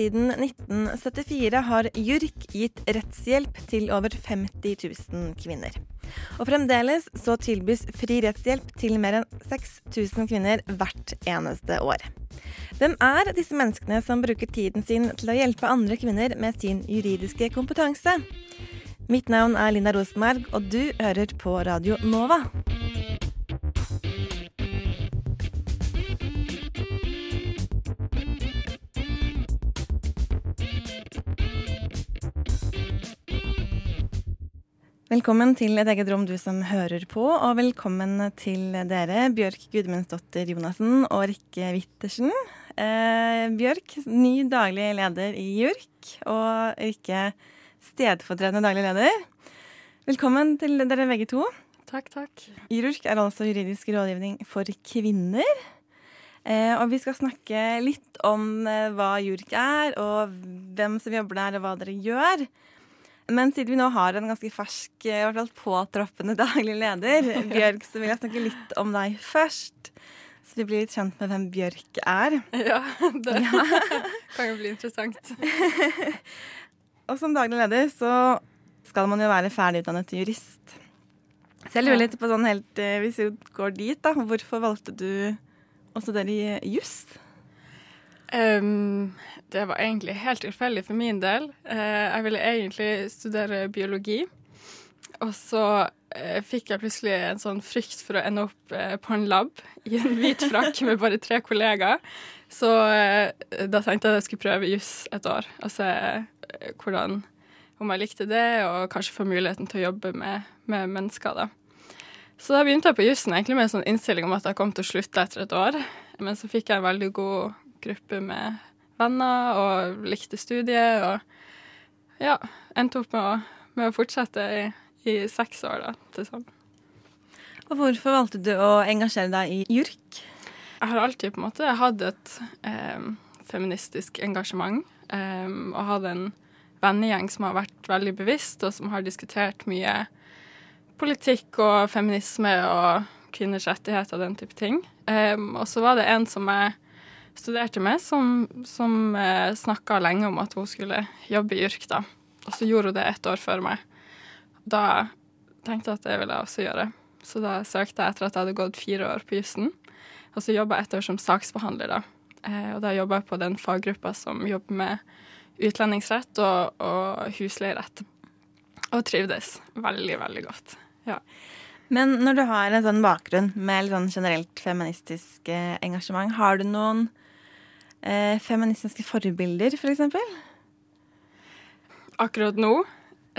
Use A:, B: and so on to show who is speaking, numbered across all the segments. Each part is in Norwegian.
A: Siden 1974 har JURK gitt rettshjelp til over 50 000 kvinner. Og fremdeles så tilbys fri rettshjelp til mer enn 6000 kvinner hvert eneste år. Hvem er disse menneskene som bruker tiden sin til å hjelpe andre kvinner med sin juridiske kompetanse? Mitt navn er Linda Rosenberg, og du hører på Radio Nova. Velkommen til et eget rom, du som hører på, og velkommen til dere, Bjørk Gudmundsdottir Jonassen og Rikke Wittersen. Eh, Bjørk, ny daglig leder i JURK, og Rikke, stedfortredende daglig leder. Velkommen til dere begge to.
B: Takk, takk.
A: JURK er altså juridisk rådgivning for kvinner. Eh, og vi skal snakke litt om eh, hva JURK er, og hvem som jobber der, og hva dere gjør. Men siden vi nå har en ganske fersk, i hvert fall påtroppende daglig leder, Bjørk, så vil jeg snakke litt om deg først. Så vi blir litt kjent med hvem Bjørk er.
B: Ja, det kan jo bli interessant.
A: Og som daglig leder så skal man jo være ferdigutdannet jurist. Så jeg lurer litt på sånn helt, eh, hvis vi går dit, da. Hvorfor valgte du å studere juss?
B: Um, det var egentlig helt tilfeldig for min del. Uh, jeg ville egentlig studere biologi. Og så uh, fikk jeg plutselig en sånn frykt for å ende opp uh, på en lab i en hvit frakk med bare tre kollegaer. Så da tenkte jeg at jeg skulle prøve juss et år og se hvordan om jeg likte det, og kanskje få muligheten til å jobbe med, med mennesker. da. Så da begynte jeg på jussen egentlig med en sånn innstilling om at jeg kom til å slutte etter et år. Men så fikk jeg en veldig god gruppe med venner og likte studiet. Og ja, endte opp med å, med å fortsette i, i seks år da, til sammen.
A: Og hvorfor valgte du å engasjere deg i JURK?
B: Jeg har alltid på en måte hatt et eh, feministisk engasjement. Eh, og hatt en vennegjeng som har vært veldig bevisst, og som har diskutert mye politikk og feminisme og kvinners rettigheter og den type ting. Eh, og så var det en som jeg studerte med, som, som eh, snakka lenge om at hun skulle jobbe i yrk, da. Og så gjorde hun det ett år før meg. Da tenkte jeg at det ville jeg også gjøre. Så da søkte jeg etter at jeg hadde gått fire år på jussen. Og så jobba jeg et år som saksbehandler, da. Eh, og da jobba jeg på den faggruppa som jobber med utlendingsrett og, og husleierett. Og trivdes veldig, veldig godt. Ja.
A: Men når du har en sånn bakgrunn med litt sånn generelt feministisk eh, engasjement, har du noen eh, feministiske forbilder, f.eks? For eksempel?
B: Akkurat nå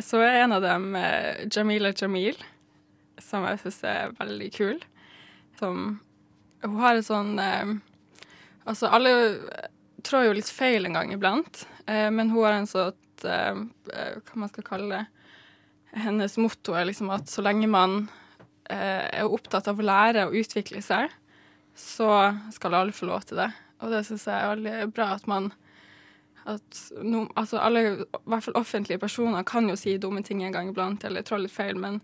B: så er en av dem eh, Jamila Jamil, som jeg syns er veldig kul. Som Hun har et sånn eh, Altså, alle trår jo litt feil en gang iblant, eh, men hun har en sånn eh, Hva man skal kalle det Hennes motto er liksom at så lenge man eh, er opptatt av å lære og utvikle seg, så skal alle få lov til det. Og det syns jeg er veldig bra at man at no, altså alle, i hvert fall offentlige personer, kan jo si dumme ting en gang iblant, eller trå litt feil, men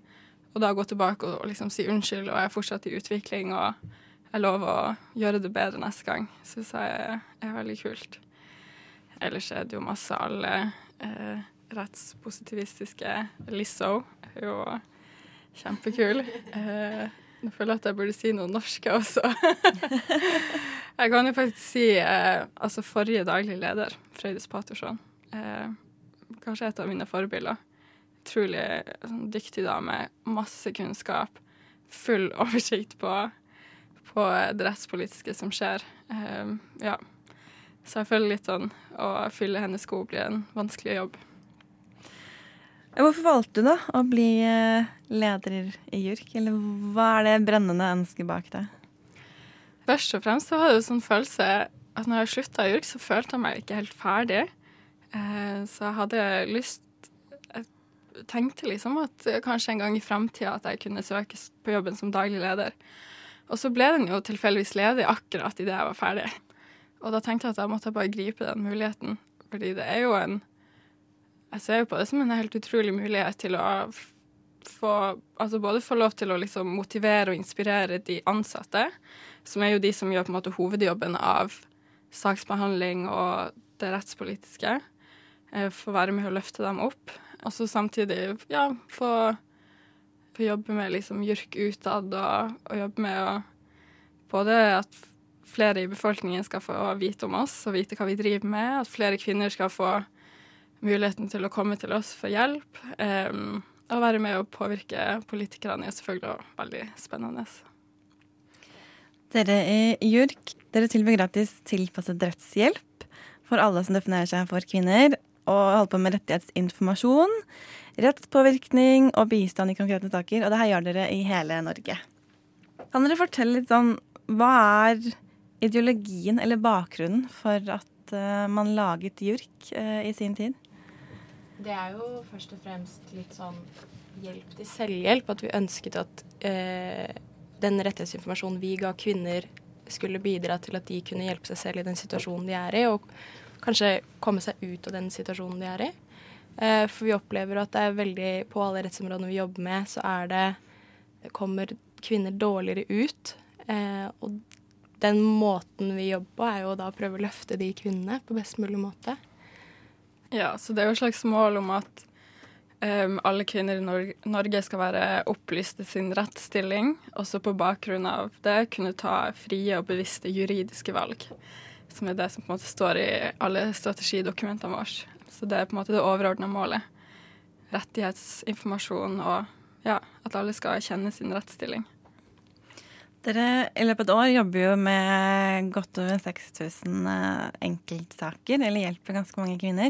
B: å da gå tilbake og, og liksom si unnskyld, og jeg er fortsatt i utvikling, og jeg lover å gjøre det bedre neste gang, syns jeg er, er, veldig kult. Ellers er det jo masse alle eh, rettspositivistiske Lizzo er jo kjempekul. Eh, nå føler at jeg burde si noe norsk også. jeg kan jo faktisk si eh, altså forrige daglig leder, Frøydis Patersson. Eh, kanskje et av mine forbilder. Utrolig sånn, dyktig dame. Masse kunnskap. Full oversikt på, på det rettspolitiske som skjer. Eh, ja. Så jeg føler litt sånn å fylle hennes sko blir en vanskelig jobb.
A: Hvorfor valgte du da å bli eh, leder i JURK, eller hva er det brennende ønsket bak det?
B: Først og fremst så var det jo sånn følelse at når jeg slutta i JURK, så følte jeg meg ikke helt ferdig. Eh, så jeg hadde lyst Jeg tenkte liksom at kanskje en gang i framtida at jeg kunne søke på jobben som daglig leder. Og så ble den jo tilfeldigvis ledig akkurat idet jeg var ferdig. Og da tenkte jeg at da måtte jeg bare gripe den muligheten. Fordi det er jo en Jeg ser jo på det som en helt utrolig mulighet til å få Altså både få lov til å liksom motivere og inspirere de ansatte, som er jo de som gjør på en måte hovedjobben av saksbehandling og det rettspolitiske. Eh, få være med å løfte dem opp. Og så samtidig, ja, få, få jobbe med liksom JURK utad og, og jobbe med å Både at flere i befolkningen skal få vite om oss og vite hva vi driver med. At flere kvinner skal få muligheten til å komme til oss for hjelp. Um, og være med å påvirke politikerne er selvfølgelig også veldig spennende.
A: Dere i JURK dere tilbyr gratis tilpasset rettshjelp for alle som definerer seg for kvinner, og holder på med rettighetsinformasjon, rettspåvirkning og bistand i konkrete saker. Og det her gjør dere i hele Norge. Kan dere fortelle litt om hva er ideologien eller bakgrunnen for at uh, man laget JURK uh, i sin tid?
C: Det er jo først og fremst litt sånn hjelp til selvhjelp. At vi ønsket at eh, den rettighetsinformasjonen vi ga kvinner, skulle bidra til at de kunne hjelpe seg selv i den situasjonen de er i, og kanskje komme seg ut av den situasjonen de er i. Eh, for vi opplever at det er veldig På alle rettsområdene vi jobber med, så er det kommer kvinner dårligere ut. Eh, og den måten vi jobber på, er jo da å prøve å løfte de kvinnene på best mulig måte.
B: Ja, så det er jo et slags mål om at um, alle kvinner i Norge, Norge skal være opplyst i sin rettsstilling, og så på bakgrunn av det kunne ta frie og bevisste juridiske valg. Som er det som på en måte står i alle strategidokumentene våre. Så det er på en måte det overordna målet. Rettighetsinformasjon og ja, at alle skal kjenne sin rettsstilling.
A: Dere i løpet av et år jobber jo med godt over 6000 eh, enkeltsaker, eller hjelper ganske mange kvinner.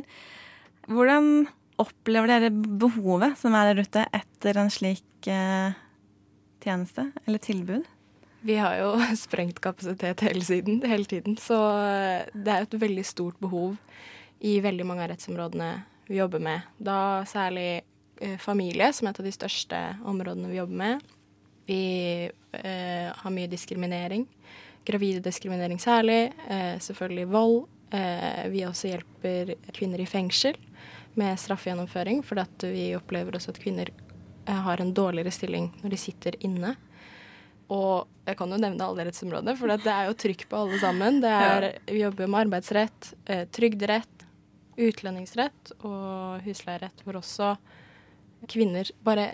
A: Hvordan opplever dere behovet som er der ute etter en slik eh, tjeneste eller tilbud?
C: Vi har jo sprengt kapasitet hele, siden, hele tiden, så eh, det er et veldig stort behov i veldig mange av rettsområdene vi jobber med. Da særlig familie, som er et av de største områdene vi jobber med. Vi eh, har mye diskriminering. Gravide diskriminering særlig. Eh, selvfølgelig vold. Eh, vi også hjelper kvinner i fengsel med straffegjennomføring, at vi opplever også at kvinner eh, har en dårligere stilling når de sitter inne. Og jeg kan jo nevne alle rettsområdene, for det er jo trykk på alle sammen. Er, vi jobber med arbeidsrett, eh, trygderett, utlendingsrett og husleierett, hvor også kvinner bare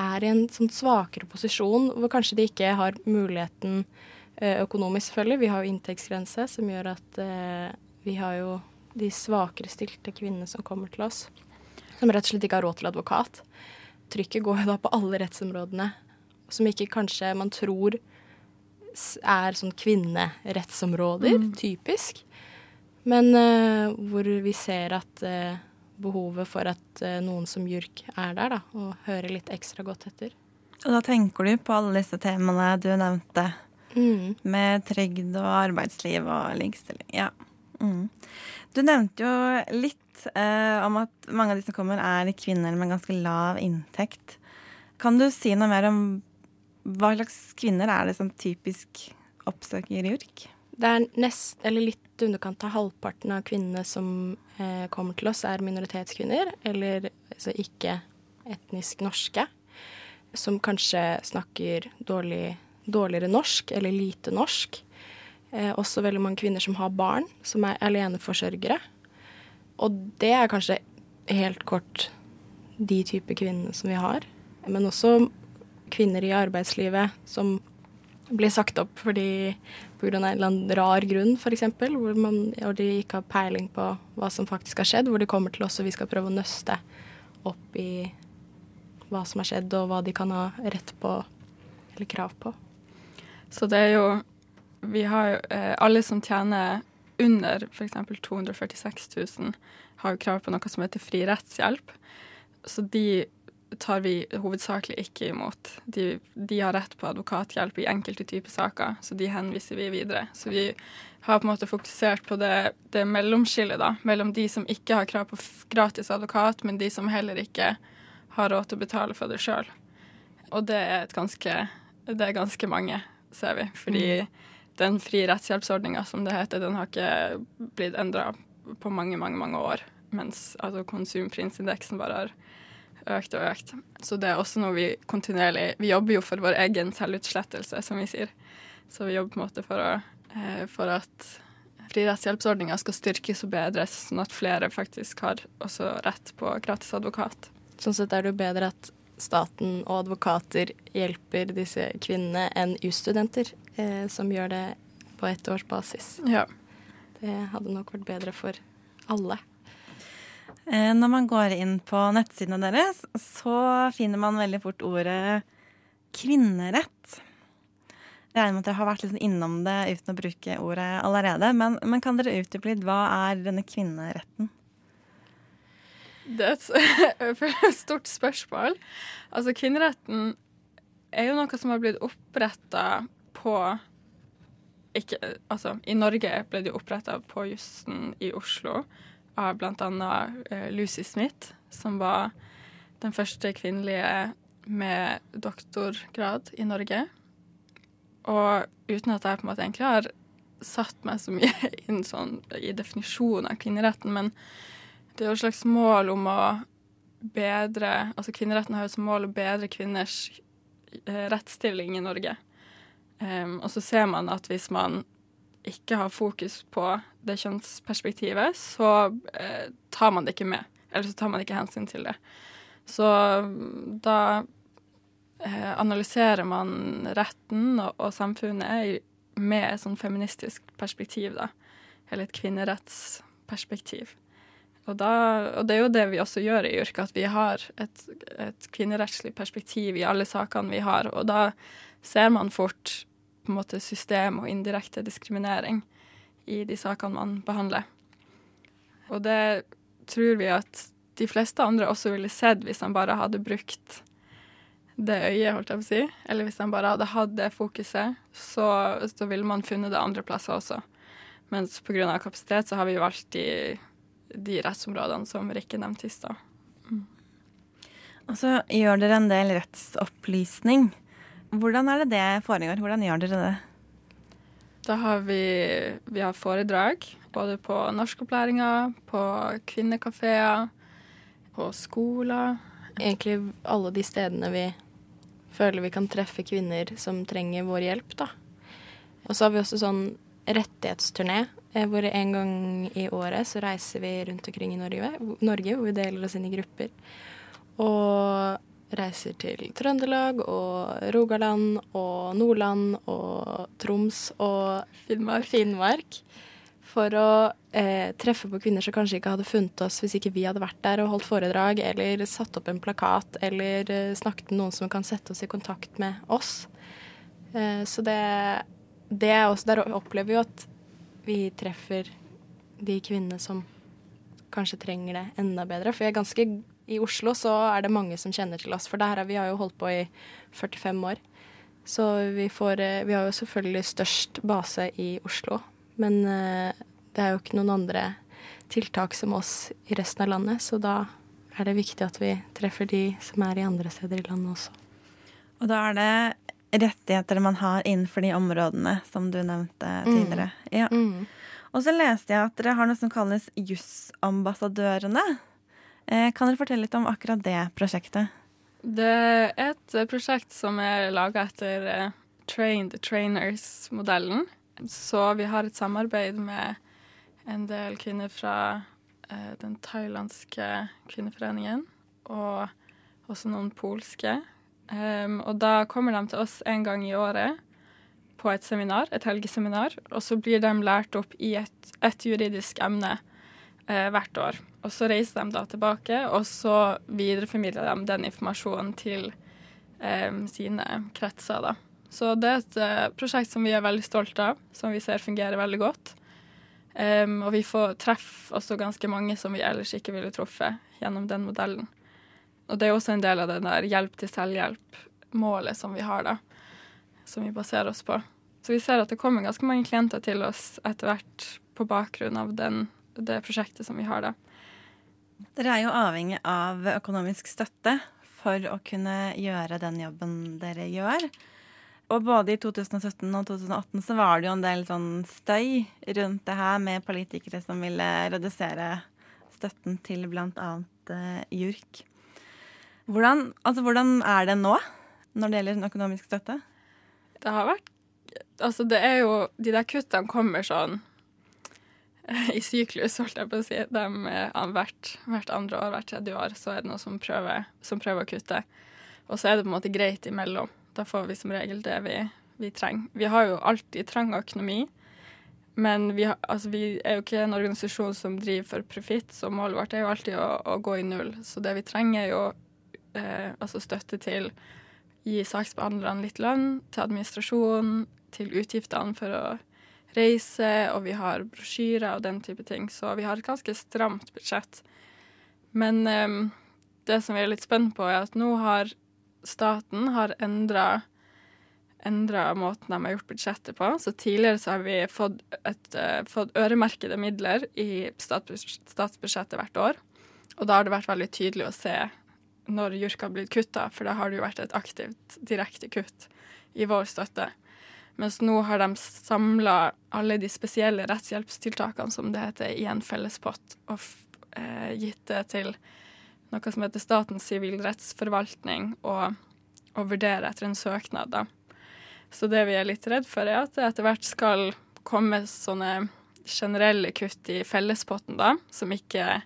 C: er i en sånn svakere posisjon, hvor kanskje de ikke har muligheten eh, økonomisk, selvfølgelig. Vi har jo inntektsgrense, som gjør at eh, vi har jo de svakere stilte kvinnene som kommer til oss, som rett og slett ikke har råd til advokat. Trykket går jo da på alle rettsområdene, som ikke kanskje man tror er sånn kvinnerettsområder, mm. typisk. Men uh, hvor vi ser at uh, behovet for at uh, noen som JURK er der, da, og hører litt ekstra godt etter.
A: Og da tenker du på alle disse temaene du nevnte, mm. med trygd og arbeidsliv og likestilling. Ja. Mm. Du nevnte jo litt eh, om at mange av de som kommer, er kvinner med ganske lav inntekt. Kan du si noe mer om hva slags kvinner er det som typisk oppsøker JURK?
C: Det er nest, eller litt underkant av halvparten av kvinnene som eh, kommer til oss, er minoritetskvinner, eller altså ikke etnisk norske, som kanskje snakker dårlig, dårligere norsk eller lite norsk. Eh, også veldig mange kvinner som har barn, som er aleneforsørgere. Og det er kanskje helt kort de type kvinnene som vi har. Men også kvinner i arbeidslivet som blir sagt opp fordi pga. en eller annen rar grunn, f.eks., hvor, hvor de ikke har peiling på hva som faktisk har skjedd, hvor de kommer til oss og vi skal prøve å nøste opp i hva som har skjedd, og hva de kan ha rett på eller krav på.
B: Så det er jo Vi har jo eh, Alle som tjener under f.eks. 246 000, har jo krav på noe som heter fri rettshjelp. Så de tar vi hovedsakelig ikke imot. De, de, har rett på advokathjelp i enkelte typer saker, så de henviser vi videre. Så vi har på en måte fokusert på det, det mellomskillet da, mellom de som ikke har krav på gratis advokat, men de som heller ikke har råd til å betale for det sjøl. Og det er, et ganske, det er ganske mange, ser vi. Fordi den fri rettshjelpsordninga, som det heter, den har ikke blitt endra på mange, mange, mange år. Mens altså, konsumprisindeksen bare har økt og økt. Så det er også noe vi kontinuerlig Vi jobber jo for vår egen selvutslettelse, som vi sier. Så vi jobber på en måte for, å, eh, for at fri rettshjelpsordninga skal styrkes og bedres, sånn at flere faktisk har også rett på gratis advokat.
C: Sånn sett er det jo bedre at staten og advokater hjelper disse kvinnene enn jusstudenter, eh, som gjør det på ettårsbasis.
B: Ja.
C: Det hadde nok vært bedre for alle.
A: Eh, Når man går inn på nettsidene deres, så finner man veldig fort ordet kvinnerett. Jeg regner med at dere har vært litt sånn innom det uten å bruke ordet allerede. Men, men kan dere utdype litt? Hva er denne kvinneretten?
B: Det er et stort spørsmål. Altså, kvinneretten er jo noe som har blitt oppretta på ikke, altså, I Norge ble det oppretta på jussen i Oslo av bl.a. Eh, Lucy Smith, som var den første kvinnelige med doktorgrad i Norge. Og uten at jeg på en måte egentlig har satt meg så mye inn sånn, i definisjonen av kvinneretten, men det er jo et slags mål om å bedre Altså kvinneretten har jo som mål å bedre kvinners eh, rettsstilling i Norge. Um, og så ser man at hvis man ikke har fokus på det kjønnsperspektivet, så eh, tar man det ikke med. Eller så tar man ikke hensyn til det. Så mm, da eh, analyserer man retten og, og samfunnet med et sånn feministisk perspektiv, da. Eller et kvinnerettsperspektiv. Og, da, og det er jo det vi også gjør i yrket, at vi har et, et kvinnerettslig perspektiv i alle sakene vi har. Og da ser man fort på en måte system og indirekte diskriminering i de sakene man behandler. Og det tror vi at de fleste andre også ville sett hvis de bare hadde brukt det øyet, holdt jeg på å si. Eller hvis de bare hadde hatt det fokuset, så, så ville man funnet det andre plasser også. Mens pga. kapasitet så har vi valgt de, de rettsområdene som Rikke nevnte i stad.
A: Og så gjør dere en del rettsopplysning. Hvordan er det det foregår? Hvordan gjør dere det?
B: Da har vi, vi har foredrag både på norskopplæringa, på kvinnekafeer, på skoler.
C: Egentlig alle de stedene vi føler vi kan treffe kvinner som trenger vår hjelp, da. Og så har vi også sånn rettighetsturné, eh, hvor en gang i året så reiser vi rundt omkring i Norge, Norge hvor vi deler oss inn i grupper. Og reiser til Trøndelag og Rogaland og Nordland og Troms og
B: Finnmark.
C: Finnmark. For å eh, treffe på kvinner som kanskje ikke hadde funnet oss hvis ikke vi hadde vært der og holdt foredrag, eller satt opp en plakat, eller eh, snakket med noen som kan sette oss i kontakt med oss. Eh, så det, det er også Der opplever vi jo at vi treffer de kvinnene som kanskje trenger det enda bedre. For jeg er ganske i Oslo så er det mange som kjenner til oss, for der har vi har jo holdt på i 45 år. Så vi, får, eh, vi har jo selvfølgelig størst base i Oslo. Men eh, det er jo ikke noen andre tiltak som oss i resten av landet, så da er det viktig at vi treffer de som er i andre steder i landet også.
A: Og da er det rettigheter man har innenfor de områdene som du nevnte tidligere. Ja.
C: Mm.
A: Og så leste jeg at dere har noe som kalles Jussambassadørene. Eh, kan dere fortelle litt om akkurat det prosjektet?
B: Det er et eh, prosjekt som er laga etter Trained Train the Trainers-modellen. Så vi har et samarbeid med en del kvinner fra eh, den thailandske kvinneforeningen, og også noen polske. Og da kommer de til oss en gang i året på et seminar, et helgeseminar, og så blir de lært opp i et, et juridisk emne eh, hvert år. Og så reiser de da tilbake, og så videreformidler de den informasjonen til eh, sine kretser, da. Så det er et eh, prosjekt som vi er veldig stolte av, som vi ser fungerer veldig godt. Um, og vi får treffe også ganske mange som vi ellers ikke ville truffet gjennom den modellen. Og det er også en del av det der hjelp til selvhjelp-målet som vi har, da. Som vi baserer oss på. Så vi ser at det kommer ganske mange klienter til oss etter hvert på bakgrunn av den, det prosjektet som vi har, da.
A: Dere er jo avhengig av økonomisk støtte for å kunne gjøre den jobben dere gjør. Og både i 2017 og 2018 så var det jo en del sånn støy rundt det her med politikere som ville redusere støtten til bl.a. Uh, JURK. Hvordan, altså, hvordan er det nå når det gjelder den økonomiske støtte?
B: Det har vært Altså, det er jo De der kuttene kommer sånn i syklus, holdt jeg på å si. De, hvert, hvert, andre år, hvert tredje år, så er det noen som prøver, som prøver å kutte. Og så er det på en måte greit imellom. Da får vi som regel det vi, vi trenger. Vi har jo alltid trang økonomi, men vi, har, altså, vi, er jo ikke en organisasjon som driver for profitt, så målet vårt er jo alltid å, å, gå i null. Så det vi trenger, er jo eh, altså støtte til gi saksbehandlerne litt lønn, til administrasjon, til utgiftene for å reise, og vi har brosjyrer og den type ting. Så vi har et ganske stramt budsjett. Men um, det som vi er litt spent på, er at nå har staten har endra måten de har gjort budsjettet på. Så tidligere så har vi fått, et, uh, fått øremerkede midler i statsbudsjettet hvert år. Og da har det vært veldig tydelig å se når JURK har blitt kutta, for da har det jo vært et aktivt direkte kutt i vår støtte. Mens nå har de samla alle de spesielle rettshjelpstiltakene, som det heter, i en felles pott, og eh, gitt det til noe som heter Statens sivilrettsforvaltning, og, og vurdere etter en søknad. da. Så det vi er litt redd for, er at det etter hvert skal komme sånne generelle kutt i fellespotten, da, som, ikke,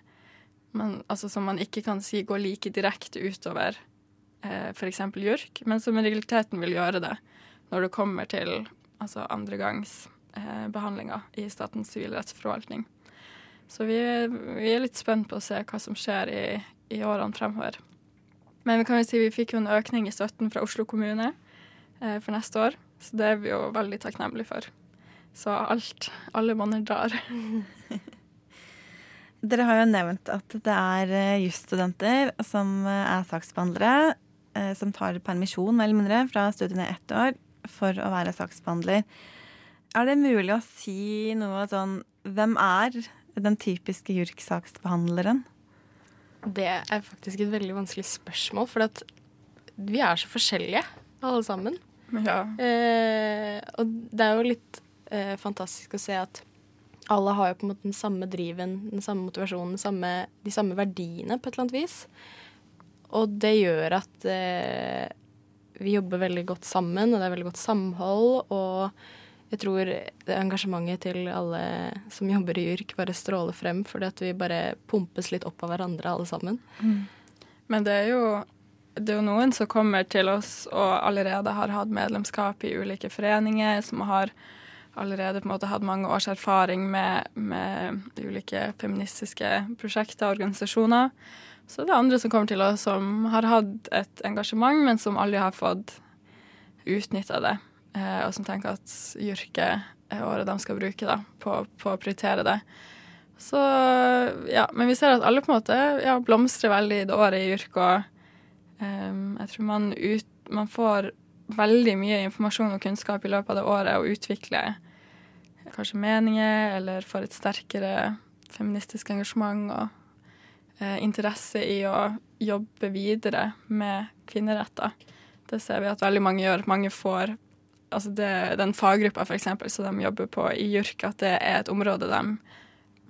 B: man, altså som man ikke kan si går like direkte utover eh, f.eks. JURK, men som i realiteten vil gjøre det når det kommer til altså andregangsbehandlinga eh, i Statens sivilrettsforvaltning. Så vi, vi, er litt spent på å se hva som skjer i, i årene fremover. Men vi kan jo si vi fikk jo en økning i støtten fra Oslo kommune eh, for neste år, så det er vi jo veldig takknemlige for. Så alt, alle monner drar.
A: Dere har jo nevnt at det er eh, jusstudenter som eh, er saksbehandlere, eh, som tar permisjon mer eller mindre fra studiene i ett år for å være saksbehandler. Er det mulig å si noe sånn Hvem er den typiske JURK-saksbehandleren?
C: Det er faktisk et veldig vanskelig spørsmål, for vi er så forskjellige, alle sammen.
B: Ja.
C: Eh, og det er jo litt eh, fantastisk å se at alle har jo på en måte den samme driven, den samme motivasjonen, den samme, de samme verdiene på et eller annet vis. Og det gjør at eh, vi jobber veldig godt sammen, og det er veldig godt samhold. og jeg tror engasjementet til alle som jobber i yrk, bare stråler frem fordi at vi bare pumpes litt opp av hverandre, alle sammen.
B: Mm. Men det er, jo, det er jo noen som kommer til oss og allerede har hatt medlemskap i ulike foreninger, som har allerede på en måte hatt mange års erfaring med, med ulike feministiske prosjekter og organisasjoner. Så det er andre som kommer til oss som har hatt et engasjement, men som aldri har fått utnytta det. Eh, og som tenker at yrket er året de skal bruke da, på, på, å prioritere det. Så ja, Men vi ser at alle på en måte ja, blomstrer veldig i det året i yrket. Og um, jeg tror man, ut, man, får veldig mye informasjon og kunnskap i løpet av det året og utvikler kanskje meninger eller får et sterkere feministisk engasjement og interesse i å jobbe videre med kvinneretter. Det ser vi at veldig mange gjør. Mange får altså det, den faggruppa eksempel, som de jobber på i JURK, at det er et område de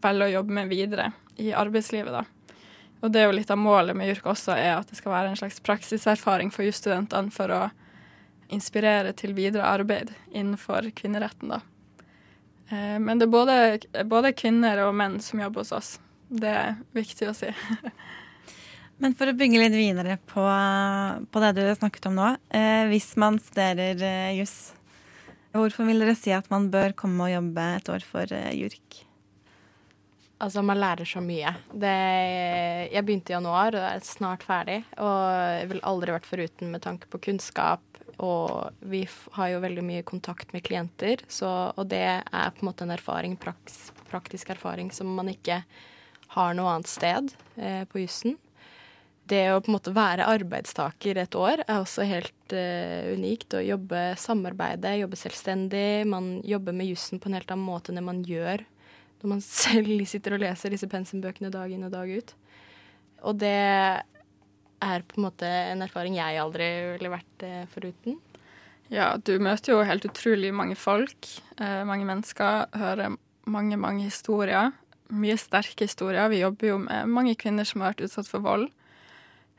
B: velger å jobbe med videre i arbeidslivet. da. Og det er jo litt av målet med JURK også, er at det skal være en slags praksiserfaring for jusstudentene for å inspirere til videre arbeid innenfor kvinneretten. da. Eh, men det er både, både kvinner og menn som jobber hos oss. Det er viktig å si.
A: Men for å bygge litt videre på, på det du har snakket om nå. Eh, hvis man studerer eh, juss, hvorfor vil dere si at man bør komme og jobbe et år for eh, JURK?
C: Altså, man lærer så mye. Det, jeg begynte i januar og er snart ferdig. Og jeg ville aldri vært foruten med tanke på kunnskap. Og vi har jo veldig mye kontakt med klienter, så, og det er på en måte en erfaring, praks, praktisk erfaring som man ikke har noe annet sted eh, på jussen det å på en måte være arbeidstaker et år er også helt eh, unikt. Å jobbe samarbeide, jobbe selvstendig. Man jobber med jussen på en helt annen måte enn det man gjør når man selv sitter og leser disse pensumbøkene dag inn og dag ut. Og det er på en måte en erfaring jeg aldri ville vært eh, foruten.
B: Ja, du møter jo helt utrolig mange folk, eh, mange mennesker, hører mange, mange historier. Mye sterke historier. Vi jobber jo med mange kvinner som har vært utsatt for vold.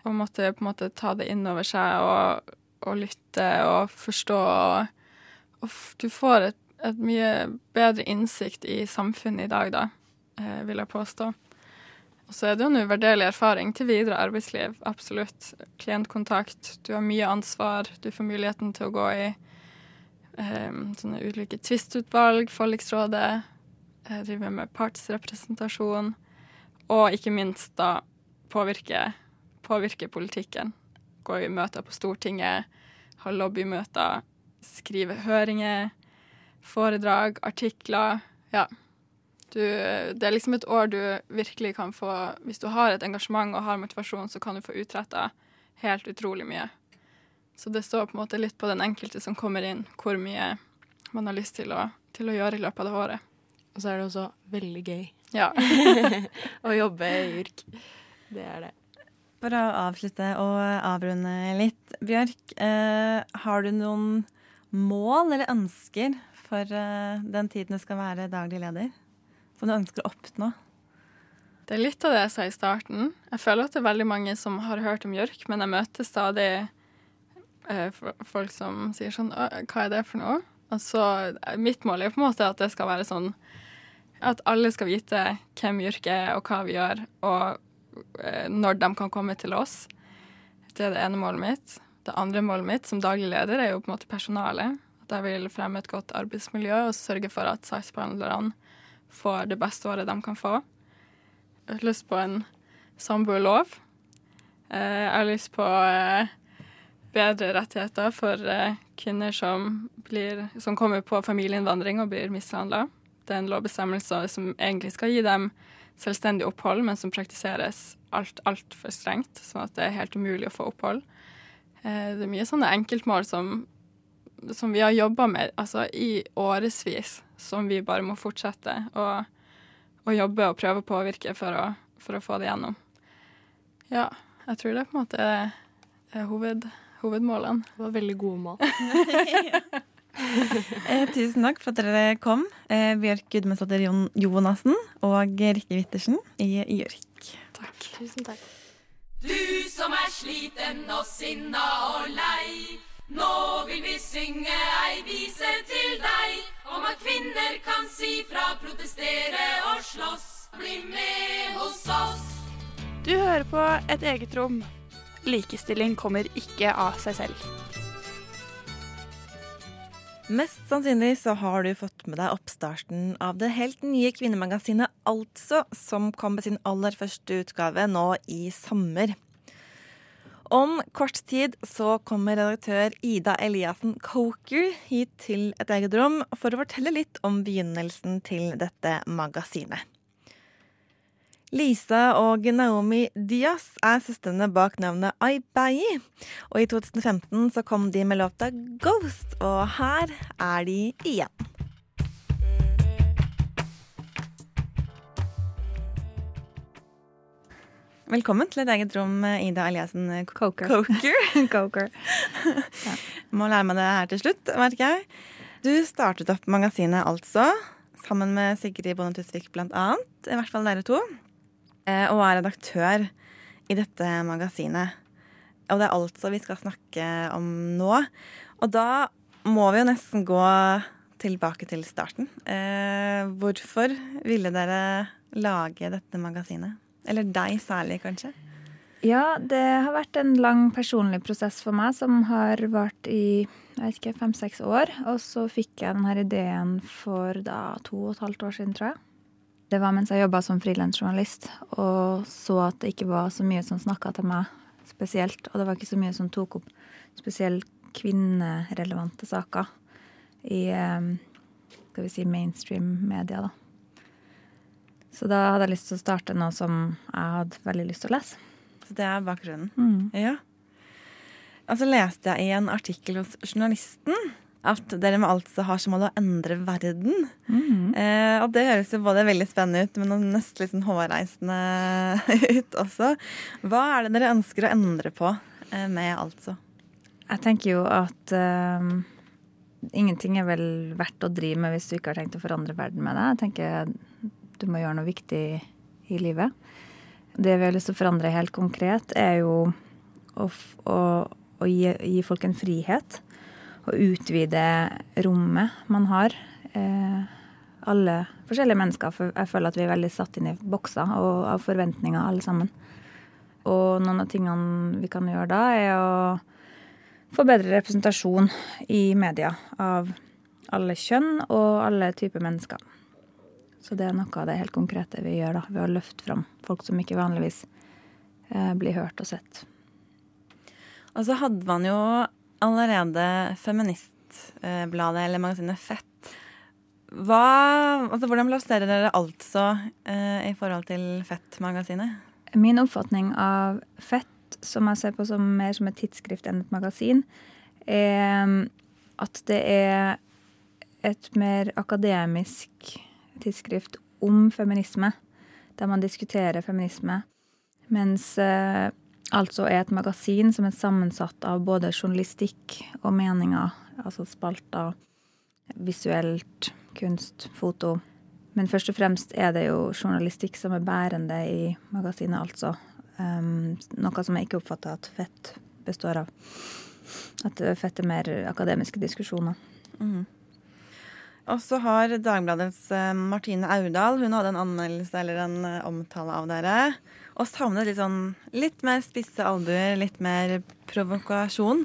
B: Og måtte på en måte ta det inn over seg og, og lytte og forstå. Og, og du får et, et, mye bedre innsikt i samfunnet i dag, da, eh, vil jeg påstå. Og så er det jo en uvurderlig erfaring til videre arbeidsliv. Absolutt. Klientkontakt. Du har mye ansvar. Du får muligheten til å gå i eh, sånne ulike tvistutvalg, forliksrådet. Drive med partsrepresentasjon. Og ikke minst da påvirke, påvirke politikken. Gå i møter på Stortinget, ha lobbymøter, skrive høringer, foredrag, artikler. Ja. Du, det er liksom et år du virkelig kan få Hvis du har et engasjement og har motivasjon, så kan du få utretta helt utrolig mye. Så det står på en måte litt på den enkelte som kommer inn, hvor mye man har lyst til å, til å gjøre i løpet av det året.
C: Og så er det også veldig gøy
B: ja.
C: å jobbe i yrk. Det er det.
A: For å avslutte og avrunde litt, Bjørk. Eh, har du noen mål eller ønsker for eh, den tiden du skal være daglig leder? som du ønsker å oppnå?
B: Det er litt av det jeg sa i starten. Jeg føler at det er veldig mange som har hørt om JØRK, men jeg møter stadig eh, folk som sier sånn Hva er det for noe? Og så Mitt mål er på en måte at det skal være sånn at alle skal vite hvem JØRK er, og hva vi gjør, og eh, når de kan komme til oss. Det er det ene målet mitt. Det andre målet mitt som daglig leder er jo på en måte personalet. At jeg vil fremme et godt arbeidsmiljø og sørge for at saksbehandlerne får det beste året de kan få. Jeg har lyst på en samboerlov. Eh, jeg har lyst på eh, bedre rettigheter for kvinner som, blir, som kommer på familieinnvandring og blir mishandla. Det er en lovbestemmelse som egentlig skal gi dem selvstendig opphold, men som praktiseres alt altfor strengt, sånn at det er helt umulig å få opphold. Det er mye sånne enkeltmål som, som vi har jobba med altså, i årevis som vi bare må fortsette å, å jobbe og prøve å påvirke for å, for å, få det gjennom. Ja, jeg tror det på en måte er, er hoved, hovedmålene.
C: Det var veldig gode mål.
A: eh, tusen takk for at dere kom, eh, Bjørk Gudmundsdatter Jonassen og Rikke Wittersen i JØRK.
B: Takk.
C: Tusen takk.
D: Du som er sliten og sinna og lei. Nå vil vi synge ei vise til deg om at kvinner kan si fra, protestere og slåss. Bli med hos oss.
E: Du hører på Et eget rom. Likestilling kommer ikke av seg selv.
A: Mest sannsynlig så har du fått med deg oppstarten av det helt nye kvinnemagasinet Altså, som kom med sin aller første utgave nå i sommer. Om kort tid så kommer redaktør Ida Eliassen Coker hit til et eget rom for å fortelle litt om begynnelsen til dette magasinet. Lisa og Naomi Diaz er søstrene bak navnet Aibayi. Og i 2015 så kom de med låta Ghost, og her er de igjen. Velkommen til et eget rom, Ida Eliassen
F: Coker.
A: Coker.
F: Coker.
A: Ja. Må lære meg det her til slutt, merker jeg. Du startet opp magasinet altså, sammen med Sigrid Bonde Tusvik blant annet. I hvert fall dere to. Eh, og er redaktør i dette magasinet. Og det er altså vi skal snakke om nå. Og da må vi jo nesten gå tilbake til starten. Eh, hvorfor ville dere lage dette magasinet? Eller deg særlig, kanskje?
F: Ja, det har vært en lang personlig prosess for meg som har vart i jeg vet ikke, fem-seks år. Og så fikk jeg denne ideen for da to og et halvt år siden, tror jeg. Det var mens jeg jobba som frilansjournalist og så at det ikke var så mye som snakka til meg spesielt. Og det var ikke så mye som tok opp spesielt kvinnerelevante saker i eh, skal vi si mainstream media, da. Så da hadde jeg lyst til å starte noe som jeg hadde veldig lyst til å lese.
A: Så det er bakgrunnen?
F: Mm.
A: Ja. Og så leste jeg i en artikkel hos journalisten at dere med altså har som mål å endre verden. Eh, og det høres jo både veldig spennende ut, men nesten litt sånn hårreisende ut også. Hva er det dere ønsker å endre på eh, med altså?
F: Jeg tenker jo at eh, ingenting er vel verdt å drive med hvis du ikke har tenkt å forandre verden med det. Jeg tenker du må gjøre noe viktig i livet. Det vi har lyst til å forandre helt konkret, er jo å, å, å gi, gi folk en frihet. Og utvide rommet man har. Eh, alle forskjellige mennesker. For jeg føler at vi er veldig satt inn i bokser og av forventninger, alle sammen. Og noen av tingene vi kan gjøre da, er å få bedre representasjon i media av alle kjønn og alle typer mennesker. Så det er noe av det helt konkrete vi gjør da, ved å løfte fram folk som ikke vanligvis eh, blir hørt og sett.
A: Og så hadde man jo allerede feministbladet eller magasinet Fett. Hva, altså hvordan plasserer dere altså eh, i forhold til Fett-magasinet?
F: Min oppfatning av Fett, som jeg ser på som mer som et tidsskrift enn et magasin, er at det er et mer akademisk tidsskrift om feminisme, der man diskuterer feminisme. Mens eh, altså er et magasin som er sammensatt av både journalistikk og meninger, altså spalter, visuelt, kunst, foto. Men først og fremst er det jo journalistikk som er bærende i magasinet, altså. Um, noe som jeg ikke oppfatter at fett består av. At fett er mer akademiske diskusjoner.
A: Og så har Dagbladets eh, Martine Aurdal hun hadde en anmeldelse eller en eh, omtale av dere. Og savnet litt sånn litt mer spisse albuer, litt mer provokasjon.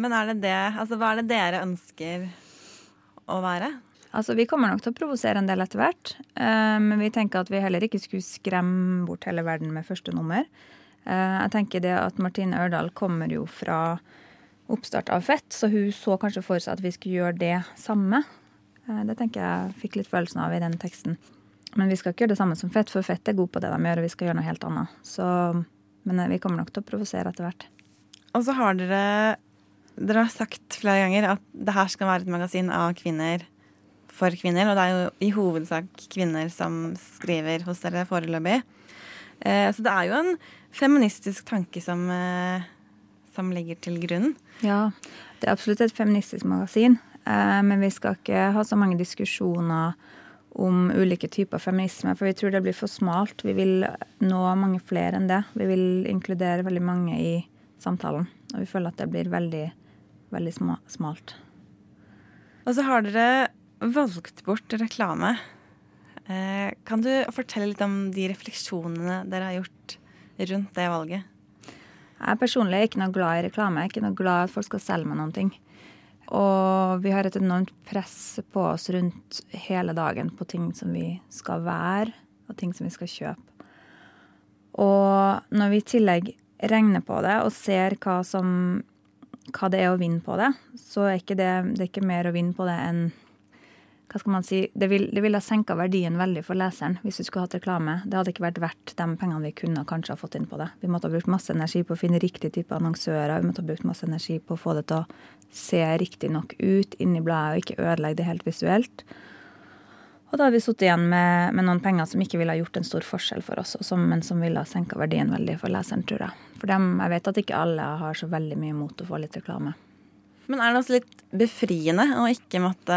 A: Men er det det Altså, hva er det dere ønsker å være?
F: Altså, Vi kommer nok til å provosere en del etter hvert. eh, men vi tenker at vi heller ikke skulle skremme bort hele verden med første nummer. Eh, jeg tenker det at Martine Ørdal kommer jo fra oppstart av Fett, så hun så kanskje for seg at vi skulle gjøre det samme. Eh, det tenker jeg fikk litt følelsen av i den teksten. Men vi skal ikke gjøre det samme som Fett, for Fett er god på det de gjør, og vi skal gjøre noe helt annet. Så, men eh, vi kommer nok til å provosere etter hvert.
A: Og så har dere Dere har sagt flere ganger at det her skal være et magasin av kvinner for kvinner. Og det er jo i hovedsak kvinner som skriver hos dere foreløpig. Eh, så det er jo en feministisk tanke som, eh, som ligger til grunn.
F: Ja, det er absolutt et feministisk magasin. Eh, men vi skal ikke ha så mange diskusjoner om ulike typer feminisme, for vi tror det blir for smalt. Vi vil nå mange flere enn det. Vi vil inkludere veldig mange i samtalen. Og vi føler at det blir veldig, veldig smalt.
A: Og så har dere valgt bort reklame. Eh, kan du fortelle litt om de refleksjonene dere har gjort rundt det valget?
F: Jeg personlig er ikke noe glad i reklame. Jeg er ikke noe glad i at folk skal selge meg noen ting. Og vi har et enormt press på oss rundt hele dagen på ting som vi skal være, og ting som vi skal kjøpe. Og når vi i tillegg regner på det og ser hva, som, hva det er å vinne på det, så er ikke det, det er ikke mer å vinne på det enn hva skal man si, Det, vil, det ville ha senka verdien veldig for leseren hvis vi skulle hatt reklame. Det hadde ikke vært verdt de pengene vi kunne kanskje ha fått inn på det. Vi måtte ha brukt masse energi på å finne riktig type annonsører. Vi måtte ha brukt masse energi på å få det til å se riktig nok ut inni bladet og ikke ødelegge det helt visuelt. Og da hadde vi sittet igjen med, med, noen penger som ikke ville ha gjort en stor forskjell for oss, som, men som ville ha senka verdien veldig for leseren, tror jeg. For dem, jeg vet at ikke alle har så veldig mye imot å få litt reklame.
A: Men er det også litt befriende å ikke måtte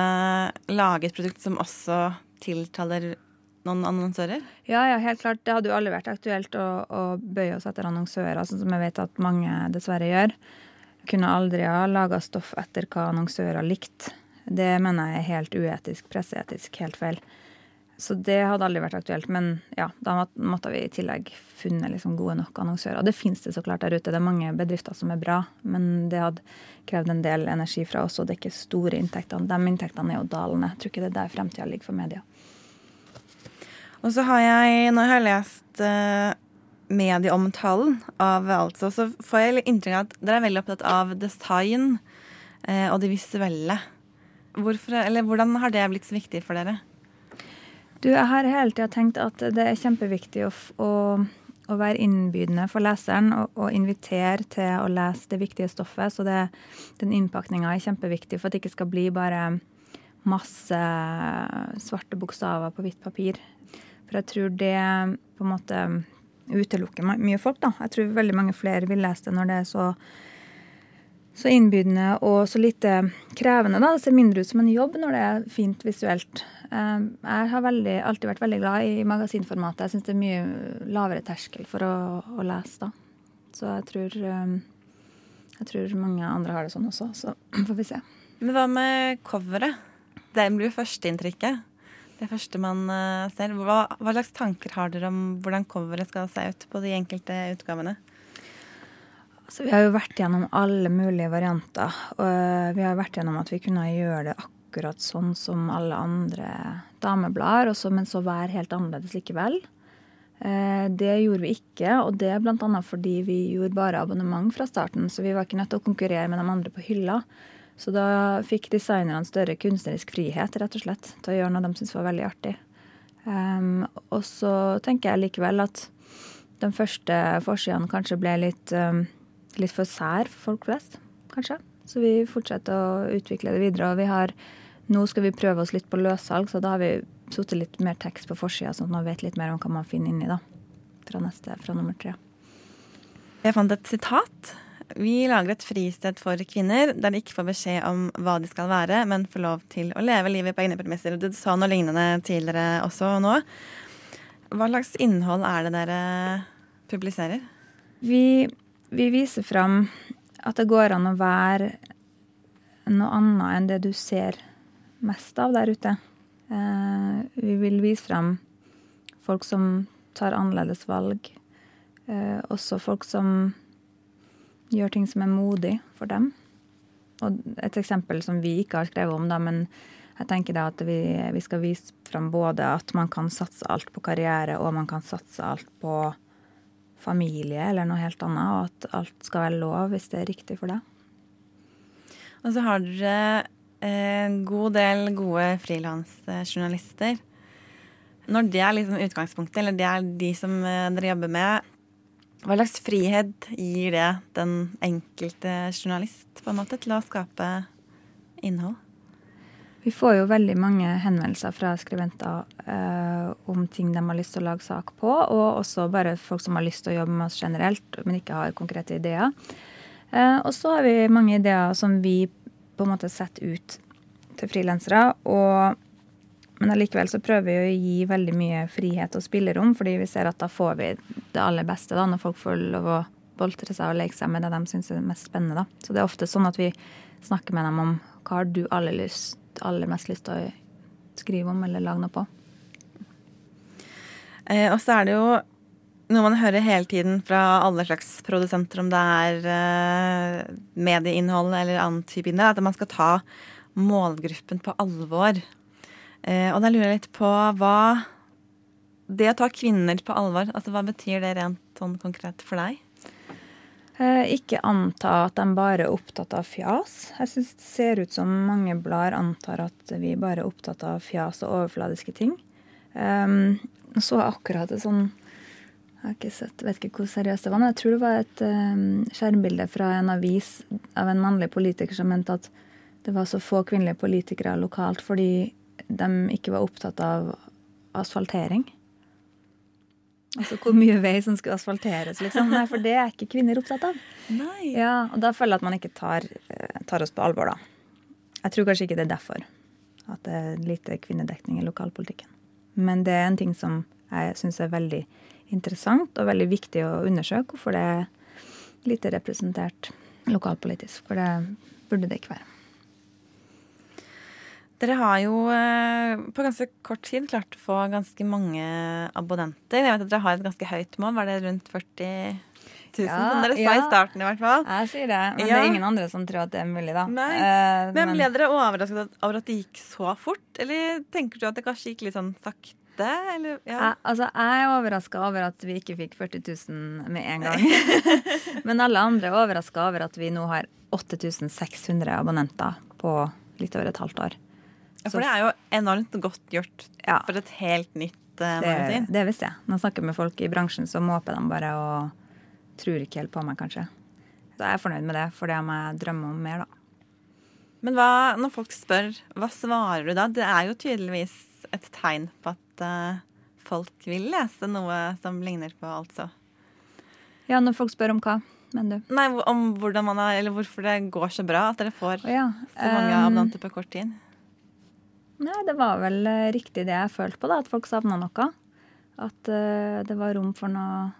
A: lage et produkt som også tiltaler noen annonsører?
F: Ja, ja, helt klart. Det hadde jo aldri vært aktuelt å, å bøye oss etter annonsører, sånn som jeg vet at mange dessverre gjør. Kunne aldri ha laga stoff etter hva annonsører likte. Det mener jeg er helt uetisk, presseetisk, helt feil. Så det hadde aldri vært aktuelt. Men ja, da måtte vi i tillegg funnet liksom gode nok annonsører. Det fins det så klart der ute. Det er mange bedrifter som er bra, men det hadde krevd en del energi fra oss, og det er ikke store inntektene. De inntektene er jo dalende. Jeg tror ikke det er der fremtida ligger for media.
A: Og så har jeg, når jeg har lest uh, medieomtalen av altså, så får jeg inntrykk av at dere er veldig opptatt av design uh, og det visuelle. Hvorfor, eller hvordan har det blitt så viktig for dere?
F: Du, jeg har hele tida tenkt at det er kjempeviktig å, å, å være innbydende for leseren og, og invitere til å lese det viktige stoffet. Så det, den innpakninga er kjempeviktig for at det ikke skal bli bare masse svarte bokstaver på hvitt papir. For jeg tror det på en måte utelukker mye folk, da. Jeg tror veldig mange flere vil lese det når det er så, så innbydende og så lite krevende. da. Det ser mindre ut som en jobb når det er fint visuelt. Eh, Jeg har veldig, alltid vært veldig glad i magasinformatet. Jeg syns det er mye lavere terskel for å, å lese da. Så jeg tror, eh, jeg tror mange andre har det sånn også, så får vi se.
A: Men hva med coveret? Det blir jo førsteinntrykket. Det første man eh, ser. Hva, hva slags tanker har dere om hvordan coveret skal se ut på de enkelte utgavene?
F: Altså, vi har jo vært gjennom alle mulige varianter. Og vi har vært gjennom at vi kunne gjøre det akkurat sånn som alle andre dameblader, men så være helt annerledes likevel. Eh, Det gjorde vi ikke, og det bl.a. fordi vi gjorde bare abonnement fra starten. Så vi var ikke nødt til å konkurrere med de andre på hylla. Så da fikk designerne større kunstnerisk frihet rett og slett, til å gjøre noe de syntes var veldig artig. Um, og så tenker jeg likevel at de første forsidene kanskje ble litt, um, litt for sær for folk flest, kanskje. Så vi fortsetter å utvikle det videre. Og vi har, nå skal vi prøve oss litt på løssalg, så da har vi satt litt mer tekst på forsida, sånn at man vet litt mer om hva man finner inni, da. Fra neste, fra nummer tre.
A: Jeg fant et sitat. Vi lager et fristed for kvinner der de ikke får beskjed om hva de skal være, men får lov til å leve livet på egne premisser. Du sa noe lignende tidligere også nå. Hva slags innhold er det dere publiserer?
F: Vi, vi viser fram at det går an å være noe annet enn det du ser mest av der ute. Eh, vi vil vise frem folk som tar annerledes valg. Eh, også folk som gjør ting som er modig for dem. Og et eksempel som vi ikke har skrevet om, da, men jeg tenker da at vi, vi skal vise fram både at man kan satse alt på karriere, og man kan satse alt på familie eller noe helt annet, og at alt skal være lov hvis det er riktig for deg.
A: Og så har dere eh, en god del gode frilansjournalister. Når det er liksom utgangspunktet, eller det er de som eh, dere jobber med, hva slags frihet gir det den enkelte journalist på en måte til å skape innhold?
F: Vi får jo veldig mange henvendelser fra skribenter eh, om ting de har lyst til å lage sak på, og også bare folk som har lyst til å jobbe med oss generelt, men ikke har konkrete ideer. Eh, og så har vi mange ideer som vi på en måte setter ut til frilansere. men allikevel så prøver vi å gi veldig mye frihet og spillerom, fordi vi ser at da får vi det aller beste da, når folk får lov å boltre seg og leke seg med det de syns er mest spennende. da. Så det er ofte sånn at vi snakker med dem om hva har du aller, lyst, aller mest lyst til å skrive om eller lage noe på.
A: Eh, og så er det jo noe man hører hele tiden fra alle slags produsenter, om det er eh, medieinnhold eller annen type innhold, at man skal ta målgruppen på alvor. Eh, og da lurer jeg litt på hva Det å ta kvinner på alvor, altså hva betyr det rent sånn konkret for deg?
F: Eh, ikke anta at de bare er opptatt av fjas. Jeg syns det ser ut som mange blader antar at vi bare er opptatt av fjas og overfladiske ting. Um, så akkurat et sånn Jeg har ikke sett, vet ikke hvor seriøst det var, men jeg tror det var et um, skjermbilde fra en avis av en mannlig politiker som mente at det var så få kvinnelige politikere lokalt fordi de ikke var opptatt av asfaltering. Altså hvor mye vei som skulle asfalteres, liksom. Nei, for det er ikke kvinner opptatt av.
A: Nei.
F: Ja, og da føler jeg at man ikke tar, eh, tar oss på alvor, da. Jeg tror kanskje ikke det er derfor at det er lite kvinnedekning i lokalpolitikken. Men det er en ting som jeg syns er veldig interessant og veldig viktig å undersøke, hvorfor det er lite representert lokalpolitisk. For det burde det ikke være.
A: Dere har jo eh, på ganske kort tid klart å få ganske mange abonnenter. Jeg vet at dere har et ganske høyt mål. Var det rundt 40 000,
F: Ja,
A: som dere sa
F: ja.
A: i starten i hvert fall?
F: Jeg sier det, men det er ingen andre som tror at det er mulig, da.
A: Nei.
F: Eh,
A: Men ble dere overrasket over at det gikk så fort? Eller tenker du at det kanskje gikk litt sånn sakte? Eller, ja.
F: Jeg, altså, jeg er overraska over at vi ikke fikk 40 000 med en gang. Men alle andre er overraska over at vi nå har 8600 abonnenter på litt over et halvt år.
A: Ja, For det er jo enormt godt gjort
F: Ja.
A: for et helt nytt
F: uh,
A: magasin.
F: det visste jeg. Når jeg snakker med folk i bransjen, så måper de bare og tror ikke helt på meg, kanskje. Så jeg er fornøyd med det, for det må jeg drømme om mer, da.
A: Men hva, når folk spør, hva svarer du da? Det er jo tydeligvis et tegn på at uh, folk vil lese noe som ligner på altså.
F: Ja, når folk spør om hva, mener du?
A: Nei, om hvordan man har, eller hvorfor det går så bra at dere får
F: oh, ja.
A: så mange
F: Um,
A: abonnenter på kort tid.
F: Nei, det var vel eh, riktig det jeg følte på, da. At folk savna noe. At uh, det var rom for noe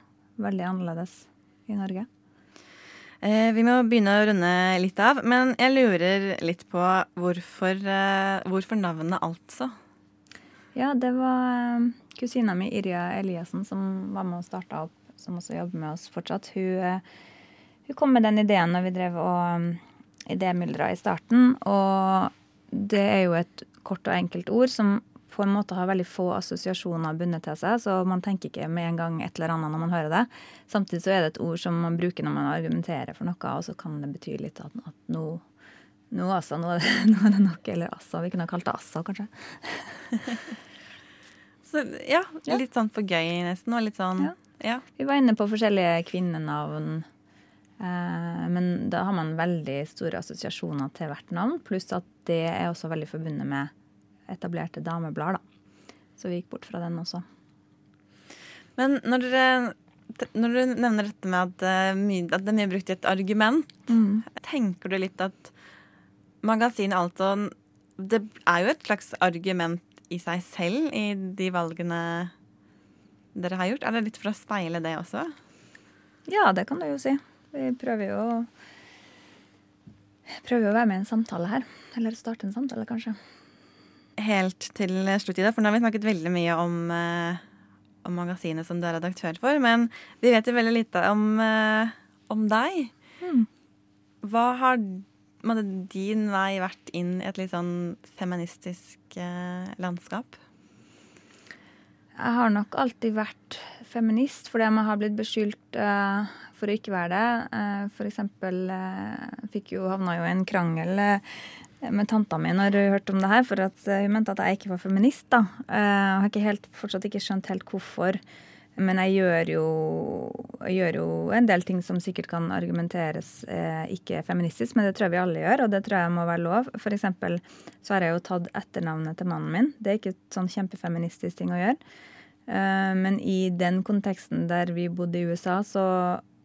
F: veldig annerledes i Norge.
A: Eh, vi må begynne å runde litt av, men jeg lurer litt på hvorfor, eh, hvorfor navnet, altså?
F: Ja, det var kusina mi Irja Eliassen som var med og starta opp, som også jobber med oss fortsatt. Hun, hun kom med den ideen når vi drev og um, idémyldra i starten. Og det er jo et kort og enkelt ord som på en måte har veldig få assosiasjoner bundet til seg, så man tenker ikke med en gang et eller annet når man hører det. Samtidig så er det et ord som man bruker når man argumenterer for noe, og så kan det bety litt at, at nå nå, altså, nå, er det, nå er det nok. Eller Assa. Vi kunne ha kalt det Assa, kanskje.
A: Så ja,
F: Ja.
A: litt sånn for gøy nesten, og litt sånn
F: Ja.
A: ja.
F: Vi var inne på forskjellige kvinnenavn. Eh, men da har man veldig store assosiasjoner til hvert navn. Pluss at det er også veldig forbundet med etablerte dameblader. Da. Så vi gikk bort fra den også.
A: Men når dere, når dere nevner dette med at, mye, at det er mye brukt i et argument, tenker du litt at magasinet altså Det er jo et slags argument i seg selv i de valgene dere har gjort. Er det litt for å speile det også?
F: Ja, det kan du jo si. Vi prøver jo å Prøver å være med i en samtale her. Eller starte en samtale, kanskje.
A: Helt til slutt Ida, for nå har vi snakket veldig mye om, eh, om magasinet som du er redaktør for, men vi vet jo veldig lite om, eh, om deg.
F: Mm.
A: Hva har måtte, din vei vært inn i et litt sånn feministisk eh, landskap?
F: Jeg har nok alltid vært feminist fordi jeg har blitt beskyldt eh, for å ikke være det. F.eks. for eksempel eh, fikk jo, havna jo i en krangel eh, med tanta mi når hun hørte om det her, for at eh, hun mente at jeg ikke var feminist. da. Eh, Jeg har ikke helt, fortsatt ikke skjønt helt hvorfor. Men jeg gjør jo, jeg gjør jo en del ting som sikkert kan argumenteres eh, ikke feministisk, men det tror jeg vi alle gjør, og det tror jeg må være lov. For eksempel så har jeg jo tatt etternavnet til mannen min. Det er ikke et sånn kjempefeministisk ting å gjøre. Eh, men i den konteksten der vi bodde i USA, så,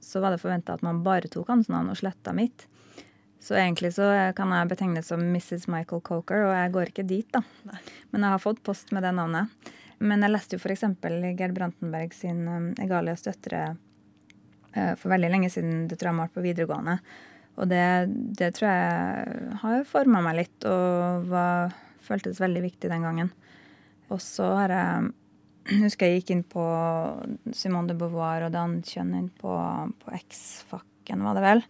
F: så var det forventa at man bare tok hans navn og sletta mitt. Så egentlig så kan jeg betegnes som Mrs. Michael Coker, og jeg går ikke dit, da. Men jeg har fått post med det navnet. Men jeg leste jo f.eks. Gerd Brantenberg sin um, Egalias døtre eh, for veldig lenge siden. Det tror jeg var på videregående. Og det, det tror jeg har forma meg litt, og var, føltes veldig viktig den gangen. Og så har jeg husker jeg gikk inn på Simone de Beauvoir og Dan kjønn inn på, på X-fakken, var det vel.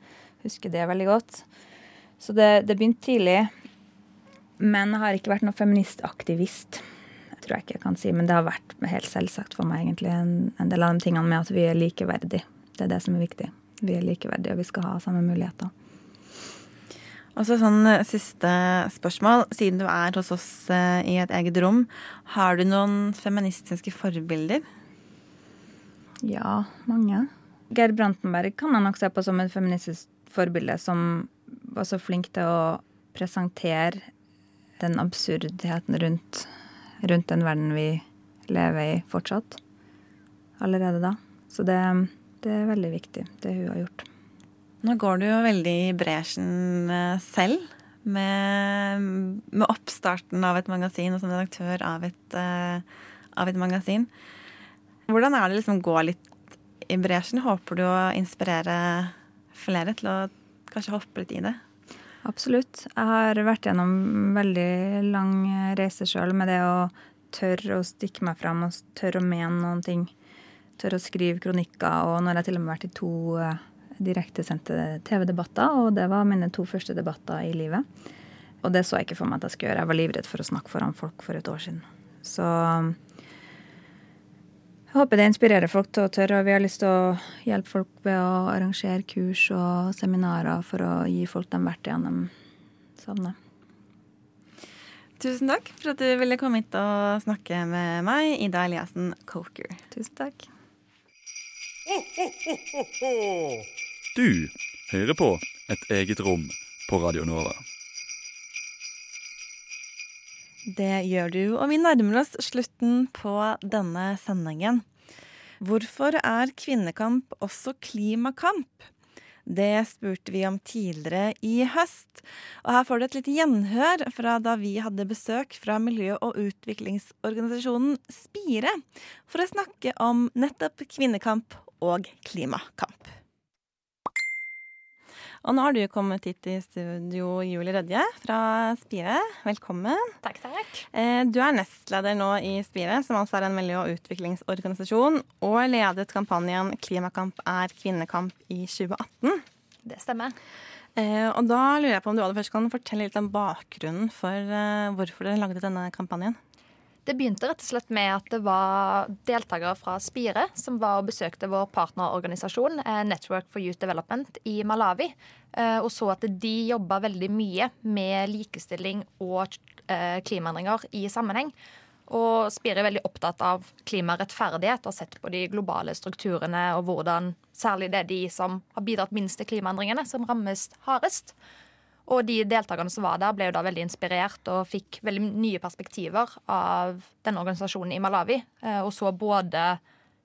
F: Husker det veldig godt. Så det, det begynte tidlig. Men jeg har ikke vært noen feministaktivist. Jeg tror jeg ikke jeg kan si, men det har vært helt selvsagt for meg egentlig en, en del av de tingene med at vi er likeverdige. Det er det som er viktig. Vi er likeverdige, og vi skal ha samme muligheter.
A: Og så sånn eh, siste spørsmål. Siden du er hos oss eh, i et eget rom, har du noen feministiske forbilder?
F: Ja, mange. Geir Brantenberg kan jeg nok se på som et feministisk forbilde som var så flink til å presentere den absurdheten rundt, rundt den verden vi lever i fortsatt. Allerede da. Så det, det er veldig viktig, det hun har gjort.
A: Nå går du jo veldig i bresjen eh, selv med, med oppstarten av et magasin og som redaktør av et, eh, av et magasin. Hvordan er det liksom å gå litt i bresjen? Håper du å inspirere flere til å kanskje hoppe litt i det?
F: Absolutt. Jeg har vært gjennom veldig lang reise sjøl med det å tørre å stikke meg fram og tørre å mene noen ting. Tørre å skrive kronikker. Og har jeg til og med vært i to eh, direktesendte TV-debatter, og det var mine to første debatter i livet. Og det så jeg ikke for meg at jeg skulle gjøre. Jeg var livredd for å snakke foran folk for et år siden. Så jeg håper det inspirerer folk til å tørre, og vi har lyst til å hjelpe folk ved å arrangere kurs og seminarer for å gi folk de verktøyene de savner.
A: Tusen takk for at du ville komme hit og snakke med meg, Ida Eliassen Coker.
F: Tusen takk.
G: Du hører på Et eget rom på Radio Nova.
A: Det gjør du, og vi nærmer oss slutten på denne sendingen. Hvorfor er kvinnekamp også klimakamp? Det spurte vi om tidligere i høst. Og her får du et lite gjenhør fra da vi hadde besøk fra miljø- og utviklingsorganisasjonen Spire for å snakke om nettopp kvinnekamp og klimakamp. Og nå har du kommet hit i studio, Julie Rødje fra Spire. Velkommen.
H: Takk, takk.
A: Eh, Du er nestleder nå i Spire, som altså er en miljø- og utviklingsorganisasjon, og ledet kampanjen 'Klimakamp er kvinnekamp' i 2018.
H: Det stemmer.
A: Eh, Og da lurer jeg på om du aller først kan fortelle litt om bakgrunnen for eh, hvorfor dere lagde denne kampanjen.
H: Det begynte rett og slett med at det var deltakere fra Spire som var og besøkte vår partnerorganisasjon eh, Network for Youth Development i Malawi, eh, og så at de jobba veldig mye med likestilling og eh, klimaendringer i sammenheng. Og Spire er veldig opptatt av klimarettferdighet og har sett på de globale strukturene og hvordan særlig det er de som har bidratt minst til klimaendringene, som rammes hardest. Og de deltakerne som var der, ble jo da veldig inspirert og fikk veldig nye perspektiver av denne organisasjonen i Malawi. eh, Og så både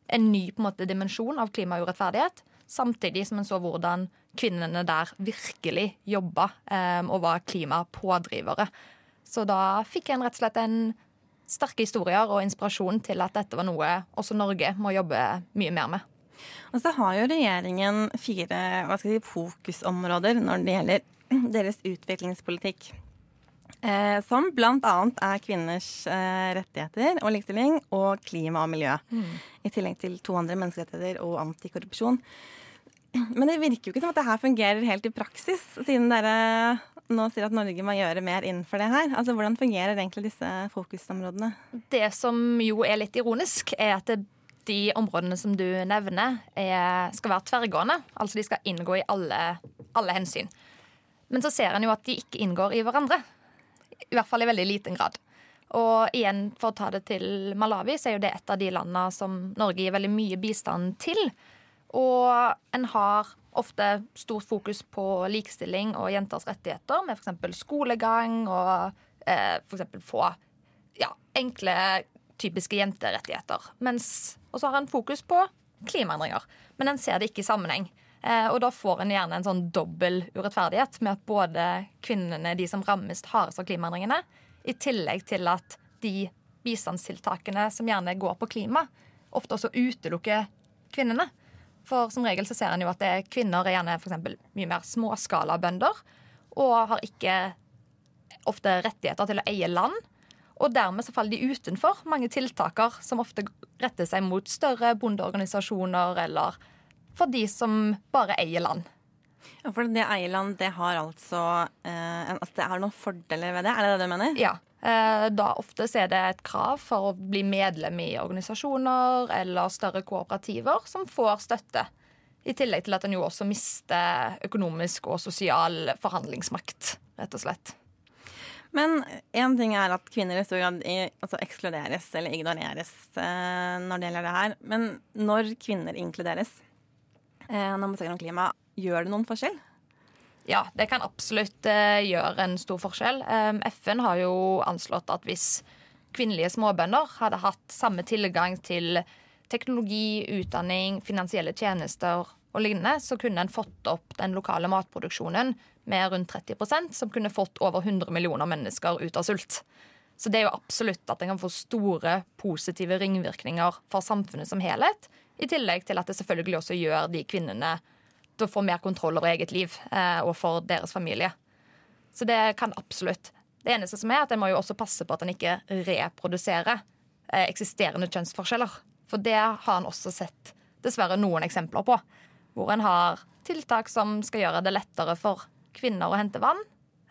H: en ny på en måte, dimensjon av klimaurettferdighet, samtidig som en så hvordan kvinnene der virkelig jobba um, og var klimapådrivere. Så da fikk en rett og slett en sterke historier og inspirasjon til at dette var noe også Norge må jobbe mye mer med.
A: Og så har jo regjeringen fire si, fokusområder når det gjelder deres utviklingspolitikk. Eh, som bl.a. er kvinners eh, rettigheter og likestilling og klima og miljø. I tillegg til to andre menneskerettigheter og antikorrupsjon. Men det virker jo ikke som at det her fungerer helt i praksis, siden dere nå sier at Norge må gjøre mer innenfor det her. Altså, Hvordan fungerer egentlig disse fokusområdene?
H: Det som jo er litt ironisk, er at de områdene som du nevner, er, skal være tverrgående. Altså de skal inngå i alle, alle hensyn. Men så ser en jo at de ikke inngår i hverandre. I hvert fall i veldig liten grad. Og igjen, for å ta det til Malawi, så er jo det et av de landene som Norge gir veldig mye bistand til. Og en har ofte stort fokus på likestilling og jenters rettigheter, med f.eks. skolegang og eh, f.eks. få ja, enkle, typiske jenterettigheter. Og så har en fokus på klimaendringer. Men en ser det ikke i sammenheng. Eh, og da får en gjerne en sånn dobbel urettferdighet med at både kvinnene, de som rammes hardest av klimaendringene, i tillegg til at de bistandstiltakene som gjerne går på klima, ofte også utelukker kvinnene. For som regel så ser en jo at det er kvinner er gjerne for mye mer småskalabønder og har ikke ofte rettigheter til å eie land. Og dermed så faller de utenfor mange tiltaker som ofte retter seg mot større bondeorganisasjoner eller for de som bare eier land.
A: Ja, for det eierland, det har altså, eh, altså Det har noen fordeler ved det? Er det det du mener?
H: Ja. Eh, da ofte er det et krav for å bli medlem i organisasjoner eller større kooperativer som får støtte. I tillegg til at en jo også mister økonomisk og sosial forhandlingsmakt, rett og slett.
A: Men én ting er at kvinner i stor grad altså ekskluderes eller ignoreres eh, når det gjelder det her. Men når kvinner inkluderes når man snakker om klima, gjør det noen forskjell?
H: Ja, det kan absolutt eh, gjøre en stor forskjell. Um, FN har jo anslått at hvis kvinnelige småbønder hadde hatt samme tilgang til teknologi, utdanning, finansielle tjenester og lignende, så kunne en fått opp den lokale matproduksjonen med rundt 30% som kunne fått over 100 millioner mennesker ut av sult. Så det er jo absolutt at en kan få store positive ringvirkninger for samfunnet som helhet. I tillegg til at det selvfølgelig også gjør de kvinnene til å få mer kontroll over eget liv eh, og for deres familie. Så det kan absolutt. Det eneste som er at en må jo også passe på at en ikke reproduserer eh, eksisterende kjønnsforskjeller. For det har en også sett dessverre noen eksempler på. Hvor en har tiltak som skal gjøre det lettere for kvinner å hente vann.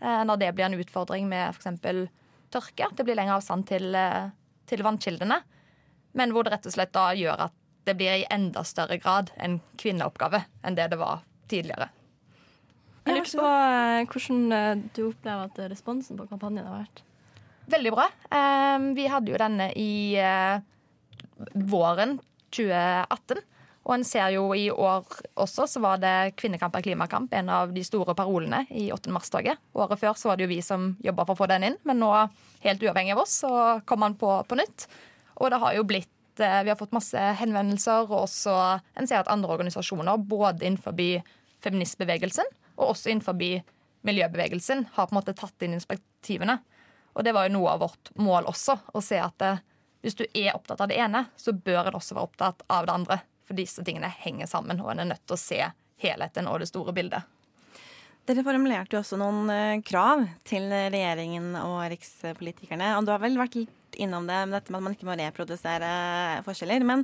H: Eh, når det blir en utfordring med f.eks. tørke. Det blir lengre avstand til, eh, til vannkildene. Men hvor det rett og slett da gjør at det blir i enda større grad en kvinneoppgave enn det det var tidligere.
C: Jeg lurer på eh, hvordan eh, du opplever at responsen på kampanjen har vært.
H: veldig bra. Eh, vi hadde jo denne i eh, våren 2018. Og en ser jo i år også, så var det Kvinnekamp er klimakamp en av de store parolene i 8. mars-toget. Året før så var det jo vi som jobba for å få den inn, men nå, helt uavhengig av oss, så kom han på på nytt. Og det har jo blitt eh, Vi har fått masse henvendelser, og også en ser at andre organisasjoner, både innenfor feministbevegelsen og også innenfor miljøbevegelsen, har på en måte tatt inn inspektivene. Og det var jo noe av vårt mål også, å se at det, hvis du er opptatt av det ene, så bør en også være opptatt av det andre. For disse tingene henger sammen, og en er nødt til å se helheten og det store bildet.
A: Dere formulerte jo også noen eh, krav til regjeringen og rikspolitikerne. Og du har vel vært litt innom det med dette med at man ikke må reprodusere forskjeller. Men,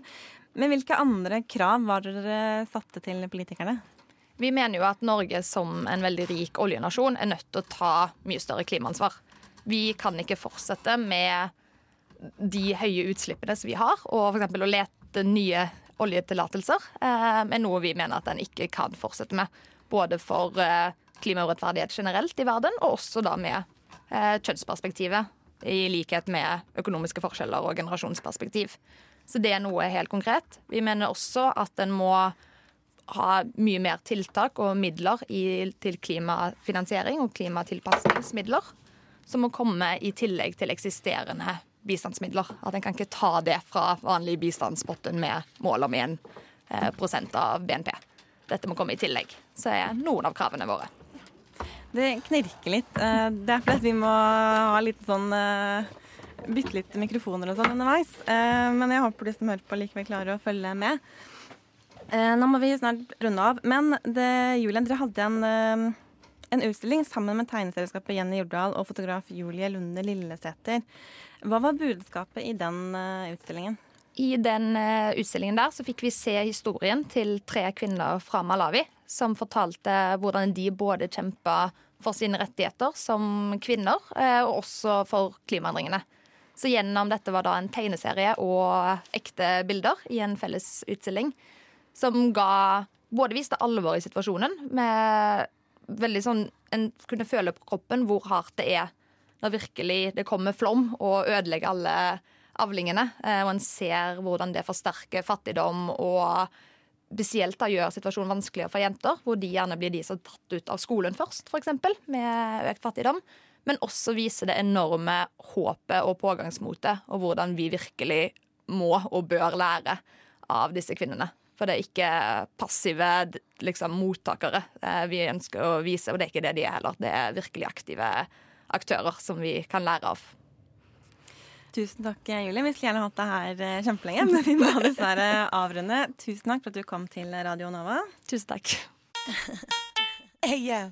A: men hvilke andre krav var dere satte til politikerne?
H: Vi mener jo at Norge som en veldig rik oljenasjon er nødt til å ta mye større klimaansvar. Vi kan ikke fortsette med de høye utslippene som vi har, og f.eks. å lete nye oljetillatelser, eh, er noe vi mener at en ikke kan fortsette med. Både for eh, klimaurettferdighet generelt i verden, og også da med eh, kjønnsperspektivet. I likhet med økonomiske forskjeller og generasjonsperspektiv. Så det er noe helt konkret. Vi mener også at en må ha mye mer tiltak og midler i, til klimafinansiering og klimatilpasningsmidler. Som må komme i tillegg til eksisterende bistandsmidler. At en kan ikke ta det fra vanlig bistandspotten med mål om 1 eh, av BNP. Dette må komme i tillegg. Så er noen av kravene våre.
A: Det knirker litt. Eh, det er fordi vi må ha litt sånn eh, Bytte litt mikrofoner og sånn underveis. Men jeg håper de som hører på, likevel klarer å følge med. Nå må vi snart runde av. Men det, Julian, dere hadde en en utstilling sammen med tegneselskapet Jenny Jordal og fotograf Julie Lunde Lillesæter. Hva var budskapet i den utstillingen?
H: I den utstillingen der så fikk vi se historien til tre kvinner fra Malawi som fortalte hvordan de både kjempa for sine rettigheter som kvinner, uh, og også for klimaendringene. Så gjennom dette var da en tegneserie og ekte bilder i en felles utstilling som ga både viste alvor i situasjonen, med veldig sånn En kunne føle på kroppen hvor hardt det er når virkelig det kommer flom og ødelegger alle avlingene. Eh, og en ser hvordan det forsterker fattigdom og spesielt da gjør situasjonen vanskeligere for jenter, hvor de gjerne blir de som er tatt ut av skolen først, f.eks., med økt fattigdom. Men også viser det enorme håpet og pågangsmotet, og hvordan vi virkelig må og bør lære av disse kvinnene. For det er ikke passive liksom, mottakere eh, vi ønsker å vise, og det er ikke det de er heller. Det er virkelig aktive aktører som vi kan lære av.
A: Tusen takk, Julie. Vi skulle gjerne hatt deg her eh, kjempelenge, men vi må dessverre avrunde. Tusen takk for at du kom til Radio Nova.
H: Tusen takk.
I: Hey, yeah.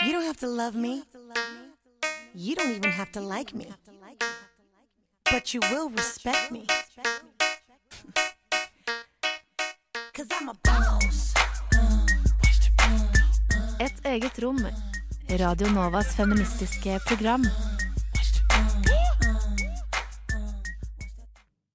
I: You don't have to love me. You don't even have to like me. But you will respect me. Cause I'm a boss.
J: Et eget rom Radio Novas feministiske program.